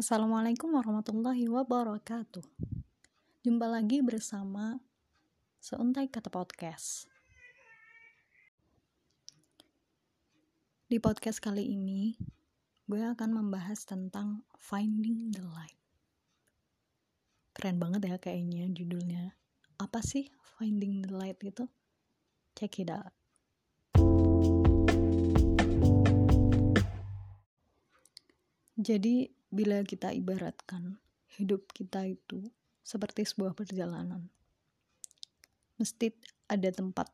Assalamualaikum warahmatullahi wabarakatuh. Jumpa lagi bersama Seuntai Kata Podcast. Di podcast kali ini, gue akan membahas tentang Finding the Light. Keren banget ya kayaknya judulnya. Apa sih Finding the Light itu? Check it out. Jadi, bila kita ibaratkan hidup kita itu seperti sebuah perjalanan, mesti ada tempat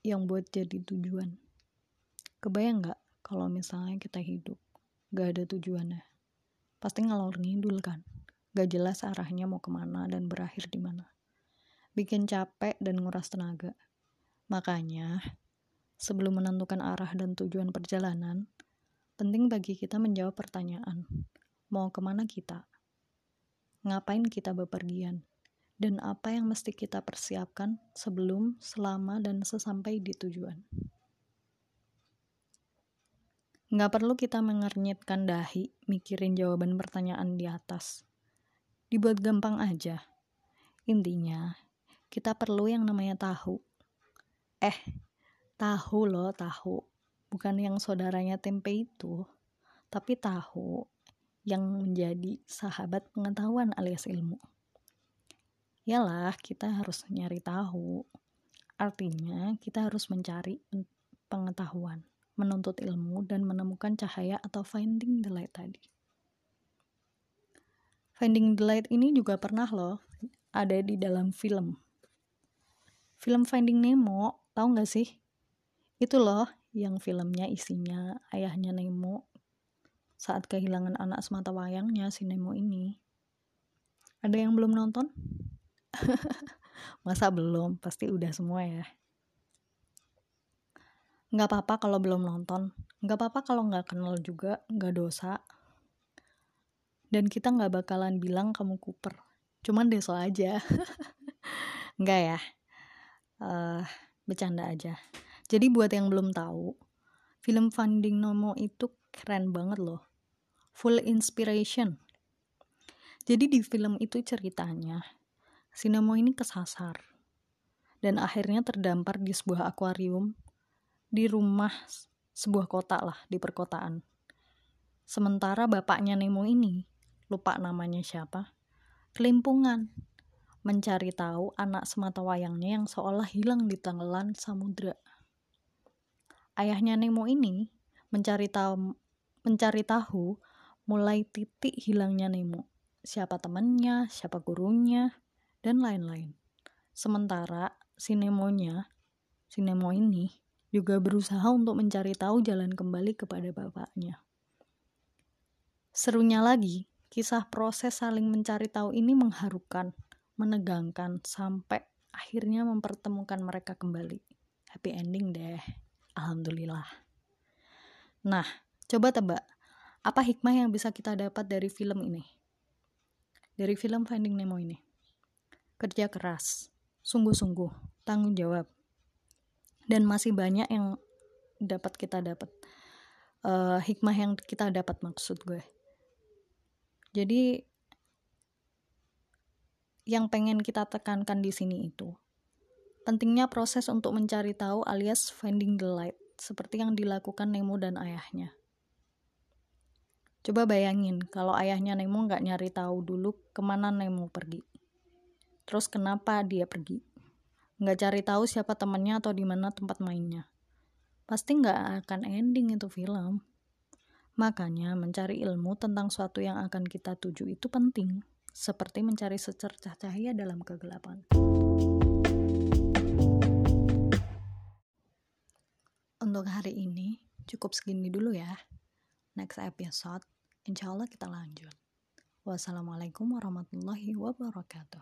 yang buat jadi tujuan. Kebayang nggak kalau misalnya kita hidup gak ada tujuannya? Pasti ngalor ngidul kan? Gak jelas arahnya mau ke mana dan berakhir di mana. Bikin capek dan nguras tenaga. Makanya, sebelum menentukan arah dan tujuan perjalanan, Penting bagi kita menjawab pertanyaan, mau ke mana kita? Ngapain kita bepergian? Dan apa yang mesti kita persiapkan sebelum, selama, dan sesampai di tujuan? Nggak perlu kita mengernyitkan dahi mikirin jawaban pertanyaan di atas. Dibuat gampang aja. Intinya, kita perlu yang namanya tahu. Eh, tahu loh, tahu bukan yang saudaranya tempe itu, tapi tahu yang menjadi sahabat pengetahuan alias ilmu. Yalah, kita harus nyari tahu. Artinya, kita harus mencari pengetahuan, menuntut ilmu, dan menemukan cahaya atau finding the light tadi. Finding the light ini juga pernah loh ada di dalam film. Film Finding Nemo, tahu nggak sih? Itu loh yang filmnya isinya ayahnya Nemo saat kehilangan anak semata wayangnya si Nemo ini. Ada yang belum nonton? Masa belum? Pasti udah semua ya. Nggak apa-apa kalau belum nonton. Nggak apa-apa kalau nggak kenal juga, nggak dosa. Dan kita nggak bakalan bilang kamu kuper. Cuman deso aja. nggak ya. Uh, bercanda aja. Jadi buat yang belum tahu, film Finding Nemo itu keren banget loh. Full inspiration. Jadi di film itu ceritanya, si Nemo ini kesasar. Dan akhirnya terdampar di sebuah akuarium di rumah sebuah kota lah, di perkotaan. Sementara bapaknya Nemo ini, lupa namanya siapa, kelimpungan mencari tahu anak semata wayangnya yang seolah hilang di tenggelan samudra. Ayahnya Nemo ini mencari tahu mencari tahu mulai titik hilangnya Nemo, siapa temannya, siapa gurunya, dan lain-lain. Sementara si Nemonya, si Nemo ini juga berusaha untuk mencari tahu jalan kembali kepada bapaknya. Serunya lagi, kisah proses saling mencari tahu ini mengharukan, menegangkan, sampai akhirnya mempertemukan mereka kembali. Happy ending deh. Alhamdulillah. Nah, coba tebak, apa hikmah yang bisa kita dapat dari film ini? Dari film Finding Nemo ini. Kerja keras, sungguh-sungguh, tanggung jawab. Dan masih banyak yang dapat kita dapat. Uh, hikmah yang kita dapat maksud gue. Jadi yang pengen kita tekankan di sini itu Pentingnya proses untuk mencari tahu alias finding the light, seperti yang dilakukan Nemo dan ayahnya. Coba bayangin kalau ayahnya Nemo nggak nyari tahu dulu ke mana Nemo pergi. Terus kenapa dia pergi? Nggak cari tahu siapa temannya atau di mana tempat mainnya. Pasti nggak akan ending itu film. Makanya mencari ilmu tentang suatu yang akan kita tuju itu penting, seperti mencari secercah cahaya dalam kegelapan. untuk hari ini cukup segini dulu ya. Next episode, insya Allah kita lanjut. Wassalamualaikum warahmatullahi wabarakatuh.